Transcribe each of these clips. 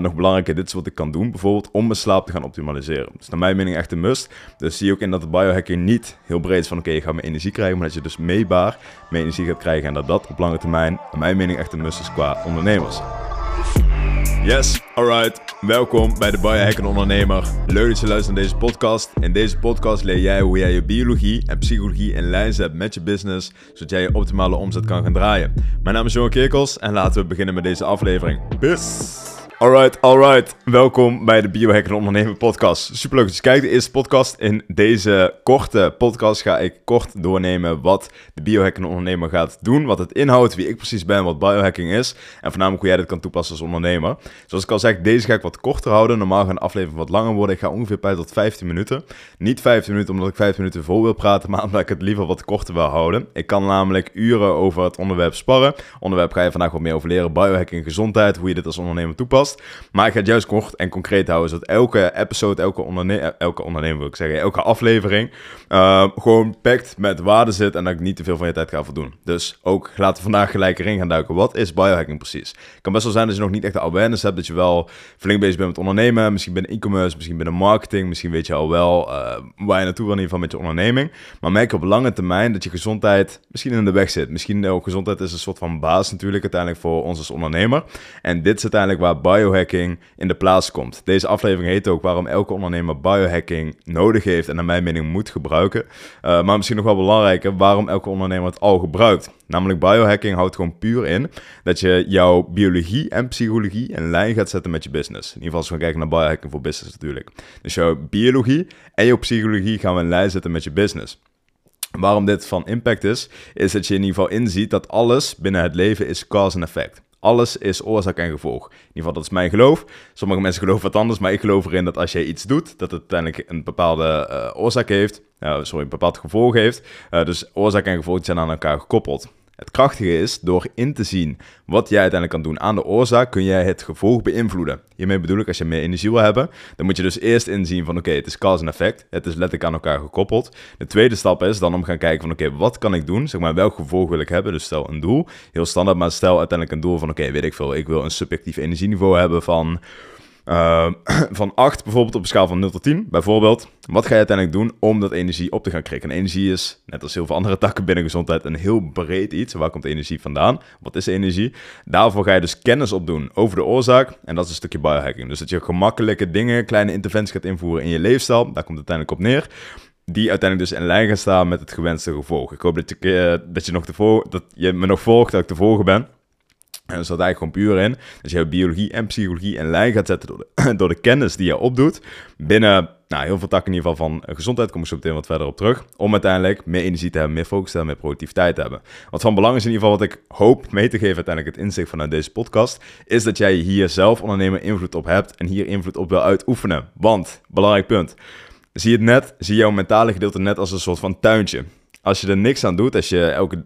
nog belangrijker, dit is wat ik kan doen, bijvoorbeeld om mijn slaap te gaan optimaliseren. Dus naar mijn mening echt een must. Dus zie je ook in dat de biohacking niet heel breed is van oké, je gaat meer energie krijgen, maar dat je dus meebaar meer energie gaat krijgen en dat dat op lange termijn, naar mijn mening echt een must is qua ondernemers. Yes, alright. Welkom bij de Biohacking Ondernemer. Leuk dat je luistert naar deze podcast. In deze podcast leer jij hoe jij je biologie en psychologie in lijn zet met je business, zodat jij je optimale omzet kan gaan draaien. Mijn naam is Johan Kerkels en laten we beginnen met deze aflevering. Bis! Alright, alright. Welkom bij de Biohacker Ondernemer podcast. Superleuk dat je kijkt. De eerste podcast. In deze korte podcast ga ik kort doornemen wat de Biohacker Ondernemer gaat doen. Wat het inhoudt, wie ik precies ben, wat biohacking is. En voornamelijk hoe jij dit kan toepassen als ondernemer. Zoals ik al zeg, deze ga ik wat korter houden. Normaal gaan de aflevering wat langer worden. Ik ga ongeveer bij tot 15 minuten. Niet 15 minuten omdat ik 15 minuten vol wil praten, maar omdat ik het liever wat korter wil houden. Ik kan namelijk uren over het onderwerp sparren. Onderwerp ga je vandaag wat meer over leren. Biohacking, gezondheid, hoe je dit als ondernemer toepast. Maar ik ga het juist kort en concreet houden, zodat elke episode, elke, onderne elke ondernemer wil ik zeggen, elke aflevering uh, gewoon pakt met waarde zit en dat ik niet te veel van je tijd ga voldoen. Dus ook laten we vandaag gelijk erin gaan duiken. Wat is biohacking precies? Het kan best wel zijn dat je nog niet echt de awareness hebt, dat je wel flink bezig bent met ondernemen, misschien binnen e-commerce, misschien binnen marketing, misschien weet je al wel uh, waar je naartoe wil in ieder geval met je onderneming. Maar merk op lange termijn dat je gezondheid misschien in de weg zit. Misschien ook gezondheid is een soort van baas natuurlijk uiteindelijk voor ons als ondernemer. En dit is uiteindelijk waar biohacking in de plaats komt. Deze aflevering heet ook waarom elke ondernemer biohacking nodig heeft en naar mijn mening moet gebruiken. Uh, maar misschien nog wel belangrijker, waarom elke ondernemer het al gebruikt. Namelijk biohacking houdt gewoon puur in dat je jouw biologie en psychologie in lijn gaat zetten met je business. In ieder geval als we kijken naar biohacking voor business natuurlijk. Dus jouw biologie en jouw psychologie gaan we in lijn zetten met je business. Waarom dit van impact is, is dat je in ieder geval inziet dat alles binnen het leven is cause en effect. Alles is oorzaak en gevolg. In ieder geval, dat is mijn geloof. Sommige mensen geloven wat anders, maar ik geloof erin dat als jij iets doet, dat het uiteindelijk een bepaalde uh, oorzaak heeft. Sorry, een bepaald gevolg heeft. Uh, dus oorzaak en gevolg zijn aan elkaar gekoppeld. Het krachtige is, door in te zien wat jij uiteindelijk kan doen aan de oorzaak, kun jij het gevolg beïnvloeden. Hiermee bedoel ik, als je meer energie wil hebben, dan moet je dus eerst inzien van oké, het is cause en effect. Het is letterlijk aan elkaar gekoppeld. De tweede stap is dan om gaan kijken van oké, wat kan ik doen? Zeg maar, welk gevolg wil ik hebben? Dus stel een doel, heel standaard, maar stel uiteindelijk een doel van oké, weet ik veel, ik wil een subjectief energieniveau hebben van uh, van 8 bijvoorbeeld op een schaal van 0 tot 10. Bijvoorbeeld, wat ga je uiteindelijk doen om dat energie op te gaan krikken? En energie is, net als heel veel andere takken binnen gezondheid, een heel breed iets. Waar komt energie vandaan? Wat is energie? Daarvoor ga je dus kennis opdoen over de oorzaak. En dat is een stukje biohacking. Dus dat je gemakkelijke dingen, kleine interventies gaat invoeren in je leefstijl. Daar komt het uiteindelijk op neer die uiteindelijk dus in lijn gaan staan met het gewenste gevolg. Ik hoop dat je, uh, dat je, nog dat je me nog volgt, dat ik te volgen ben. En er staat eigenlijk gewoon puur in. Dus je biologie en psychologie in lijn gaat zetten door de, door de kennis die je opdoet. Binnen nou, heel veel takken in ieder geval van gezondheid, kom ik zo meteen wat verder op terug. Om uiteindelijk meer energie te hebben, meer focus te hebben, meer productiviteit te hebben. Wat van belang is in ieder geval, wat ik hoop mee te geven uiteindelijk het inzicht vanuit deze podcast, is dat jij hier zelf ondernemer invloed op hebt en hier invloed op wil uitoefenen. Want, belangrijk punt, zie het net, zie jouw mentale gedeelte net als een soort van tuintje als je er niks aan doet, als je elke.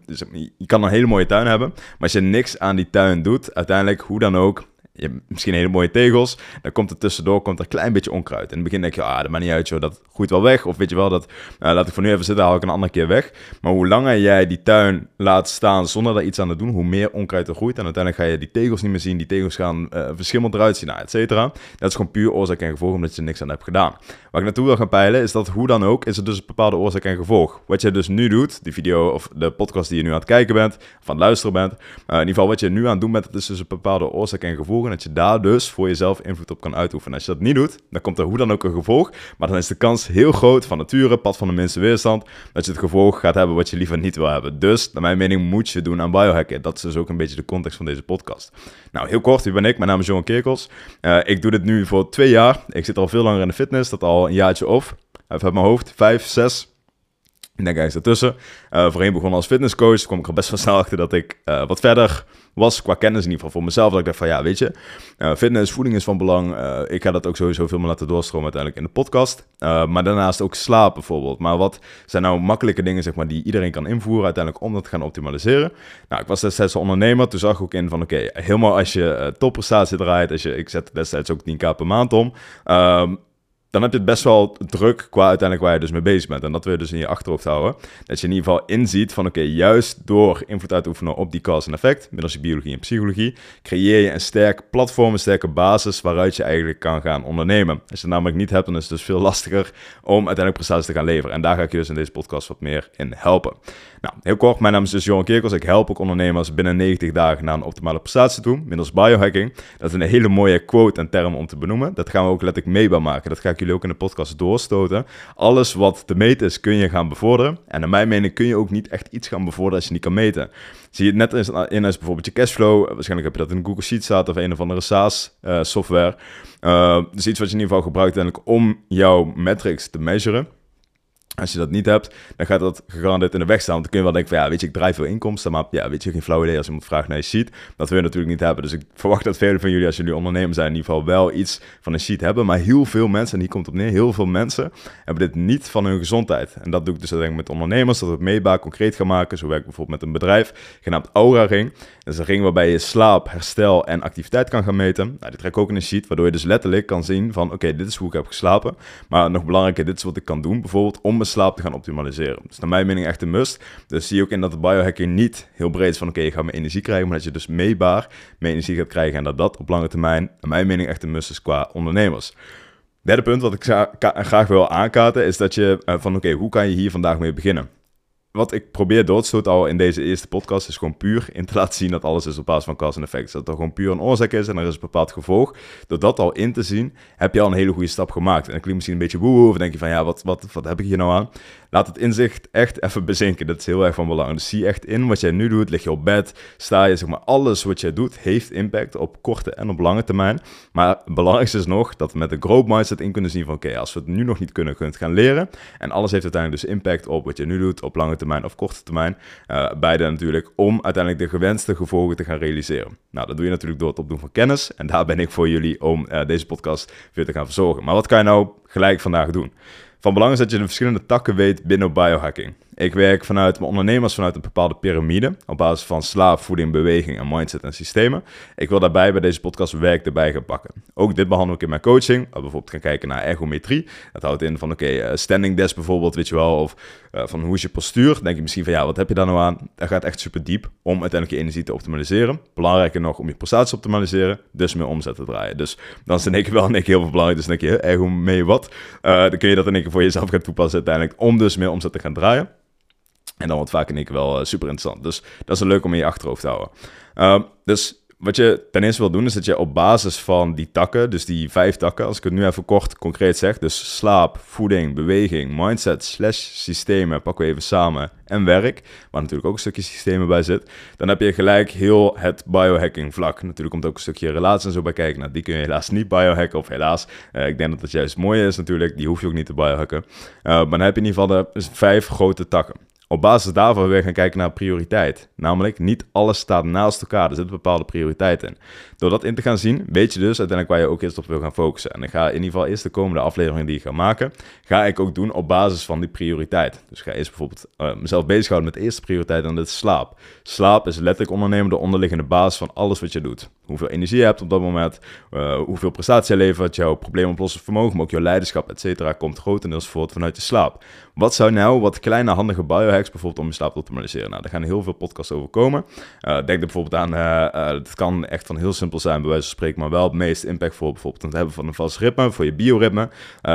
Je kan een hele mooie tuin hebben, maar als je niks aan die tuin doet, uiteindelijk, hoe dan ook, je hebt misschien hele mooie tegels. Dan komt er tussendoor komt er een klein beetje onkruid. In het begin denk je, ah, dat maakt niet uit, joh, dat groeit wel weg. Of weet je wel, dat uh, laat ik voor nu even zitten, haal ik een andere keer weg. Maar hoe langer jij die tuin laat staan zonder daar iets aan te doen, hoe meer onkruid er groeit. En uiteindelijk ga je die tegels niet meer zien. Die tegels gaan uh, verschimmeld eruit zien, nou, et cetera. Dat is gewoon puur oorzaak en gevolg, omdat je er niks aan hebt gedaan. Waar ik naartoe wil gaan peilen, is dat hoe dan ook, is er dus een bepaalde oorzaak en gevolg. Wat je dus nu doet, die video of de podcast die je nu aan het kijken bent, het luisteren bent. Uh, in ieder geval wat je nu aan het doen bent, dat is dus een bepaalde oorzaak en gevolg. En dat je daar dus voor jezelf invloed op kan uitoefenen. Als je dat niet doet, dan komt er hoe dan ook een gevolg. Maar dan is de kans heel groot van nature, pad van de minste weerstand, dat je het gevolg gaat hebben wat je liever niet wil hebben. Dus, naar mijn mening, moet je doen aan biohacken. Dat is dus ook een beetje de context van deze podcast. Nou, heel kort, wie ben ik? Mijn naam is Johan Kerkels. Uh, ik doe dit nu voor twee jaar. Ik zit al veel langer in de fitness, dat al een jaartje of. Even uit mijn hoofd, vijf, zes. Ik denk ergens ertussen. Uh, voorheen begonnen als fitnesscoach. Toen kwam ik er best wel snel achter dat ik uh, wat verder was qua kennis in ieder geval voor mezelf. Dat ik dacht van ja, weet je, uh, fitness, voeding is van belang. ik ga dat ook sowieso veel meer laten doorstromen uiteindelijk in de podcast. maar daarnaast ook slaap bijvoorbeeld. Maar wat zijn nou makkelijke dingen zeg maar die iedereen kan invoeren uiteindelijk om dat te gaan optimaliseren? Nou, ik was destijds ondernemer. Toen zag ik ook in van oké, helemaal als je topprestatie draait. Als je, ik zet destijds ook 10k per maand om. Ehm, dan heb je het best wel druk qua uiteindelijk waar je dus mee bezig bent. En dat wil je dus in je achterhoofd houden. Dat je in ieder geval inziet van oké, juist door invloed uit te oefenen op die cause en effect, middels je biologie en psychologie, creëer je een sterk platform, een sterke basis waaruit je eigenlijk kan gaan ondernemen. Als je het namelijk niet hebt, dan is het dus veel lastiger om uiteindelijk prestaties te gaan leveren. En daar ga ik je dus in deze podcast wat meer in helpen. Nou, heel kort, mijn naam is dus Johan Kerkels. Ik help ook ondernemers binnen 90 dagen naar een optimale prestatie toe, middels biohacking. Dat is een hele mooie quote en term om te benoemen. Dat gaan we ook letterlijk meetbaar maken. Dat ga ik jullie ook in de podcast doorstoten. Alles wat te meten is, kun je gaan bevorderen. En naar mijn mening kun je ook niet echt iets gaan bevorderen als je niet kan meten. Zie je het net in als bijvoorbeeld je cashflow. Waarschijnlijk heb je dat in Google Sheets staat of een of andere SaaS uh, software. Uh, dus iets wat je in ieder geval gebruikt om jouw metrics te measuren. Als je dat niet hebt, dan gaat dat gegarandeerd in de weg staan. Want dan kun je wel denken van, ja, weet je, ik draai veel inkomsten, maar ja, weet je, geen flauw idee als iemand vraagt naar je sheet. Dat wil je natuurlijk niet hebben. Dus ik verwacht dat velen van jullie, als jullie ondernemer zijn, in ieder geval wel iets van een sheet hebben. Maar heel veel mensen, en hier komt op neer, heel veel mensen hebben dit niet van hun gezondheid. En dat doe ik dus uiteindelijk met ondernemers, dat we het meetbaar concreet gaan maken. Zo werk ik bijvoorbeeld met een bedrijf, genaamd Aura Ring. Dat is een ring waarbij je slaap, herstel en activiteit kan gaan meten. Nou, die trek ik ook in een sheet, waardoor je dus letterlijk kan zien van, oké, dit is hoe ik heb geslapen. Maar nog belangrijker, dit is wat ik kan doen, bijvoorbeeld om slaap te gaan optimaliseren dus naar mijn mening echt een must. Dus zie je ook in dat de biohacking niet heel breed is van oké, okay, ik ga mijn energie krijgen, maar dat je dus meebaar meer energie gaat krijgen en dat dat op lange termijn, naar mijn mening echt een must is qua ondernemers. Derde punt wat ik graag wil aankaarten is dat je uh, van oké, hoe kan je hier vandaag mee beginnen? Wat ik probeer doodstoot al in deze eerste podcast is gewoon puur in te laten zien dat alles is op basis van cause en effect. Dat er gewoon puur een oorzaak is en er is een bepaald gevolg. Door dat al in te zien, heb je al een hele goede stap gemaakt. En dan klinkt misschien een beetje woe of denk je van ja, wat, wat, wat heb ik hier nou aan? Laat het inzicht echt even bezinken. Dat is heel erg van belang. Dus zie echt in wat jij nu doet. Lig je op bed, sta je, zeg maar, alles wat jij doet heeft impact op korte en op lange termijn. Maar het belangrijkste is nog dat we met een growth mindset in kunnen zien van oké, als we het nu nog niet kunnen, kunnen het gaan leren. En alles heeft uiteindelijk dus impact op wat je nu doet op lange termijn of korte termijn. Uh, beide natuurlijk, om uiteindelijk de gewenste gevolgen te gaan realiseren. Nou, dat doe je natuurlijk door het opdoen van kennis. En daar ben ik voor jullie om uh, deze podcast weer te gaan verzorgen. Maar wat kan je nou gelijk vandaag doen? Van belang is dat je de verschillende takken weet binnen biohacking. Ik werk vanuit mijn ondernemers vanuit een bepaalde piramide. Op basis van slaap, voeding, beweging en mindset en systemen. Ik wil daarbij bij deze podcast werk erbij gaan pakken. Ook dit behandel ik in mijn coaching. We bijvoorbeeld gaan kijken naar ergometrie. Dat houdt in van oké, okay, uh, standing desk bijvoorbeeld, weet je wel. Of uh, van hoe is je postuur. Dan denk je misschien van ja, wat heb je daar nou aan? Dat gaat echt super diep om uiteindelijk je energie te optimaliseren. Belangrijker nog om je prestaties te optimaliseren. Dus meer omzet te draaien. Dus dan is keer wel keer heel veel belangrijk. Dus dan denk je, ergo mee wat? Dan kun je dat in één keer voor jezelf gaan toepassen uiteindelijk. Om dus meer omzet te gaan draaien. En dan wordt vaak één keer wel uh, super interessant. Dus dat is leuk om in je achterhoofd te houden. Uh, dus wat je ten eerste wil doen, is dat je op basis van die takken, dus die vijf takken, als ik het nu even kort concreet zeg, dus slaap, voeding, beweging, mindset, slash systemen, pakken we even samen, en werk, waar natuurlijk ook een stukje systemen bij zit, dan heb je gelijk heel het biohacking vlak. Natuurlijk komt ook een stukje relatie en zo bij kijken. Nou, die kun je helaas niet biohacken, of helaas, uh, ik denk dat het juist mooi is natuurlijk, die hoef je ook niet te biohacken. Uh, maar dan heb je in ieder geval de vijf grote takken op basis daarvan weer gaan kijken naar prioriteit. Namelijk, niet alles staat naast elkaar. Er zitten bepaalde prioriteiten in. Door dat in te gaan zien, weet je dus uiteindelijk waar je ook eerst op wil gaan focussen. En ik ga in ieder geval eerst de komende afleveringen die ik ga maken, ga ik ook doen op basis van die prioriteit. Dus ik ga eerst bijvoorbeeld uh, mezelf bezighouden met de eerste prioriteit en dat is slaap. Slaap is letterlijk ondernemen de onderliggende basis van alles wat je doet. Hoeveel energie je hebt op dat moment, uh, hoeveel prestatie je levert, jouw probleemoplossend vermogen, maar ook jouw leiderschap, et cetera, komt grotendeels voort vanuit je slaap. Wat zou nou wat kleine handige biohacks bijvoorbeeld om je slaap te optimaliseren? Nou, daar gaan heel veel podcasts over komen. Uh, denk er bijvoorbeeld aan, het kan echt van heel simpel zijn, bij wijze van spreken, maar wel het meest impactvol bijvoorbeeld het hebben van een vast ritme, voor je bioritme.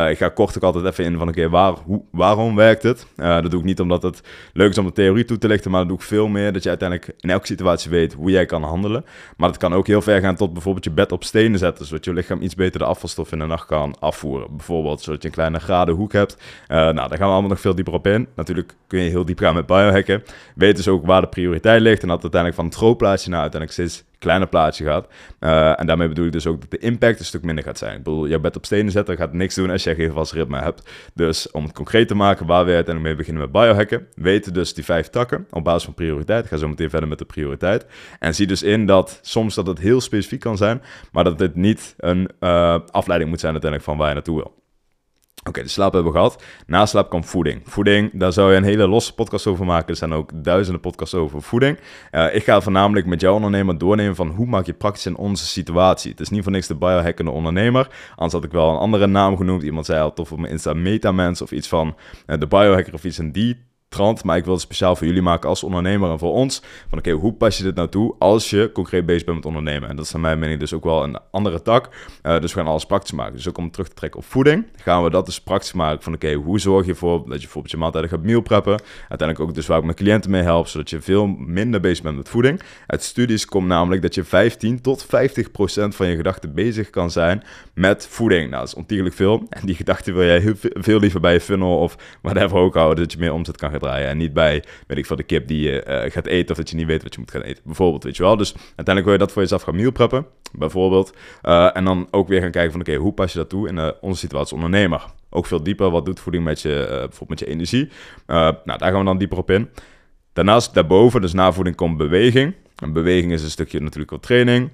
Ik ga kort ook altijd even in van, oké, waar, hoe, waarom werkt het? Dat doe ik niet omdat het leuk is om de theorie toe te lichten, maar dat doe ik veel meer dat je uiteindelijk in elke situatie weet hoe jij kan handelen. Maar dat kan ook heel ver gaan tot bijvoorbeeld je bed op stenen zetten, zodat je lichaam iets beter de afvalstof in de nacht kan afvoeren. Bijvoorbeeld, zodat je een kleine graden hoek hebt. Nou, daar gaan we allemaal nog veel dieper op in. Natuurlijk kun je heel diep gaan met biohacken. Weet dus ook waar de prioriteit ligt en dat uiteindelijk van het grootplaatje naar uiteindelijk steeds kleiner plaatje gaat. Uh, en daarmee bedoel ik dus ook dat de impact een stuk minder gaat zijn. Ik bedoel, jouw bed op stenen zetten gaat niks doen als je geen vast ritme hebt. Dus om het concreet te maken waar we uiteindelijk mee beginnen met biohacken, weten dus die vijf takken op basis van prioriteit. Ik ga zo meteen verder met de prioriteit. En zie dus in dat soms dat het heel specifiek kan zijn, maar dat dit niet een uh, afleiding moet zijn uiteindelijk van waar je naartoe wil. Oké, de slaap hebben we gehad. Na slaap komt voeding. Voeding, daar zou je een hele losse podcast over maken. Er zijn ook duizenden podcasts over voeding. Uh, ik ga voornamelijk met jouw ondernemer doornemen van hoe maak je praktisch in onze situatie. Het is niet voor niks de biohackende ondernemer. Anders had ik wel een andere naam genoemd. Iemand zei al tof op mijn Insta Metamens of iets van uh, de biohacker of iets in die trant, maar ik wil het speciaal voor jullie maken als ondernemer en voor ons. Van oké, hoe pas je dit nou toe als je concreet bezig bent met ondernemen? En dat is naar mijn mening dus ook wel een andere tak. Uh, dus we gaan alles praktisch maken. Dus ook om terug te trekken op voeding, gaan we dat dus praktisch maken van oké, hoe zorg je ervoor dat je bijvoorbeeld je maaltijden gaat meal preppen? Uiteindelijk ook dus waar ik mijn cliënten mee help, zodat je veel minder bezig bent met voeding. Uit studies komt namelijk dat je 15 tot 50 procent van je gedachten bezig kan zijn met voeding. Nou, dat is ontiegelijk veel. En die gedachten wil jij heel veel liever bij je funnel of whatever ook houden, dat je meer omzet kan gaan draaien. En niet bij, weet ik veel, de kip die je uh, gaat eten of dat je niet weet wat je moet gaan eten. Bijvoorbeeld, weet je wel. Dus uiteindelijk wil je dat voor jezelf gaan meal preppen, bijvoorbeeld. Uh, en dan ook weer gaan kijken van, oké, hoe pas je dat toe in uh, onze situatie ondernemer? Ook veel dieper, wat doet voeding met je, bijvoorbeeld met je energie? nou, daar gaan we dan dieper op in. Daarnaast, daarboven, dus na voeding komt beweging. En beweging is een stukje natuurlijk wat training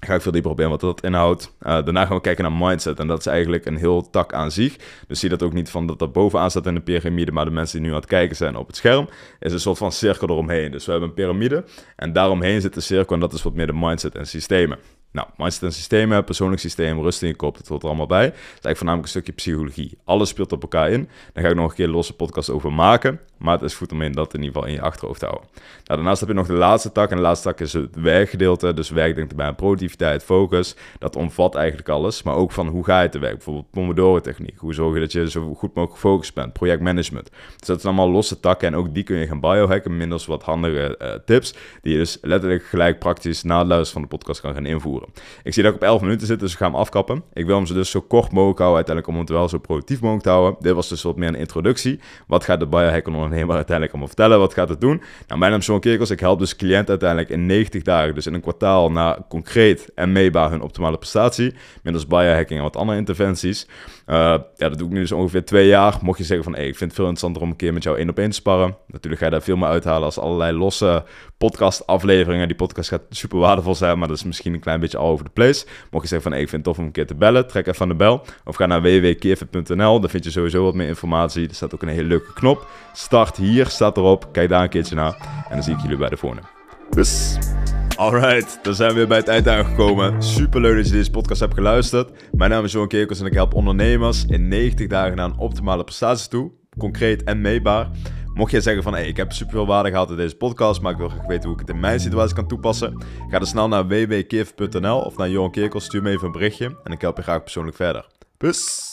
ga ik veel dieper op wat dat inhoudt. Uh, daarna gaan we kijken naar mindset. En dat is eigenlijk een heel tak aan zich. Dus zie dat ook niet van dat dat bovenaan staat in de piramide. Maar de mensen die nu aan het kijken zijn op het scherm. Is een soort van cirkel eromheen. Dus we hebben een piramide. En daaromheen zit de cirkel. En dat is wat meer de mindset en systemen. Nou, mindset en systemen, persoonlijk systeem, rust in je kop, dat hoort er allemaal bij. Dat is eigenlijk voornamelijk een stukje psychologie. Alles speelt op elkaar in. Daar ga ik nog een keer losse podcast over maken. Maar het is goed om in dat in ieder geval in je achterhoofd te houden. Nou, daarnaast heb je nog de laatste tak. En de laatste tak is het werkgedeelte. Dus werk denkt erbij aan productiviteit, focus. Dat omvat eigenlijk alles. Maar ook van hoe ga je te werk. Bijvoorbeeld Pomodoro-techniek. Hoe zorg je dat je zo goed mogelijk gefocust bent. Projectmanagement. Dus dat zijn allemaal losse takken. En ook die kun je gaan biohacken. Middels wat handige uh, tips. Die je dus letterlijk gelijk praktisch na het luisteren van de podcast kan gaan invoeren. Ik zie dat ik op 11 minuten zit, dus ik ga hem afkappen. Ik wil hem ze dus zo kort mogelijk houden. Uiteindelijk om het wel zo productief mogelijk te houden. Dit was dus wat meer een introductie. Wat gaat de biohacker ondernemer uiteindelijk allemaal vertellen? Wat gaat het doen? Nou, mijn naam is Sean Kerkels. Ik help dus cliënten uiteindelijk in 90 dagen, dus in een kwartaal, naar concreet en meetbaar hun optimale prestatie. Middels biohacking en wat andere interventies. Uh, ja, dat doe ik nu dus ongeveer twee jaar. Mocht je zeggen van, hey, ik vind het veel interessanter om een keer met jou één op één te sparren. Natuurlijk ga je daar veel meer uithalen als allerlei losse podcast afleveringen. Die podcast gaat super waardevol zijn, maar dat is misschien een klein beetje all over the place. Mocht je zeggen van, hey, ik vind het tof om een keer te bellen, trek even aan de bel. Of ga naar www.keerfit.nl, daar vind je sowieso wat meer informatie. Er staat ook een hele leuke knop. Start hier, staat erop. Kijk daar een keertje naar. En dan zie ik jullie bij de volgende. Dus... Alright, dan zijn we weer bij het eind aangekomen. Super leuk dat je deze podcast hebt geluisterd. Mijn naam is Johan Kerkels en ik help ondernemers in 90 dagen naar een optimale prestatie toe. Concreet en meetbaar. Mocht jij zeggen van, hey, ik heb super veel waarde gehad in deze podcast, maar ik wil graag weten hoe ik het in mijn situatie kan toepassen. Ga dan snel naar www.keerf.nl of naar Johan Kerkels, stuur me even een berichtje en ik help je graag persoonlijk verder. Peace!